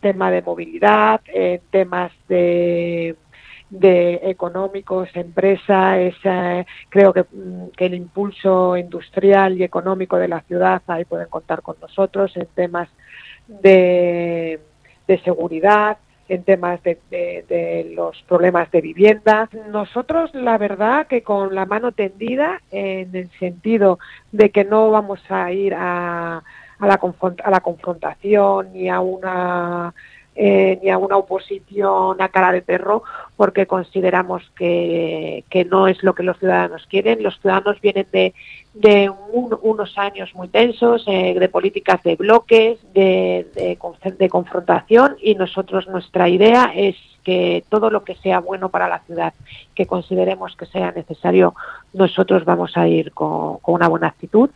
tema de movilidad, en temas de económicos, empresa, es, creo que, mm, que, el impulso industrial y económico de la ciudad, ahí pueden contar con nosotros en temas de, seguridad, en temas de, los problemas de vivienda. Nosotros, la verdad, que con la mano tendida, en el sentido de que no vamos a ir a, a, la, a la confrontación ni a una eh, ni a una oposición a cara de perro, porque consideramos que, que, no es lo que los ciudadanos quieren. Los ciudadanos vienen de, de unos años muy tensos, eh, de políticas de bloques, de, de, de confrontación, y nosotros nuestra idea es que todo lo que sea bueno para la ciudad, que consideremos que sea necesario, nosotros vamos a ir con, con una buena actitud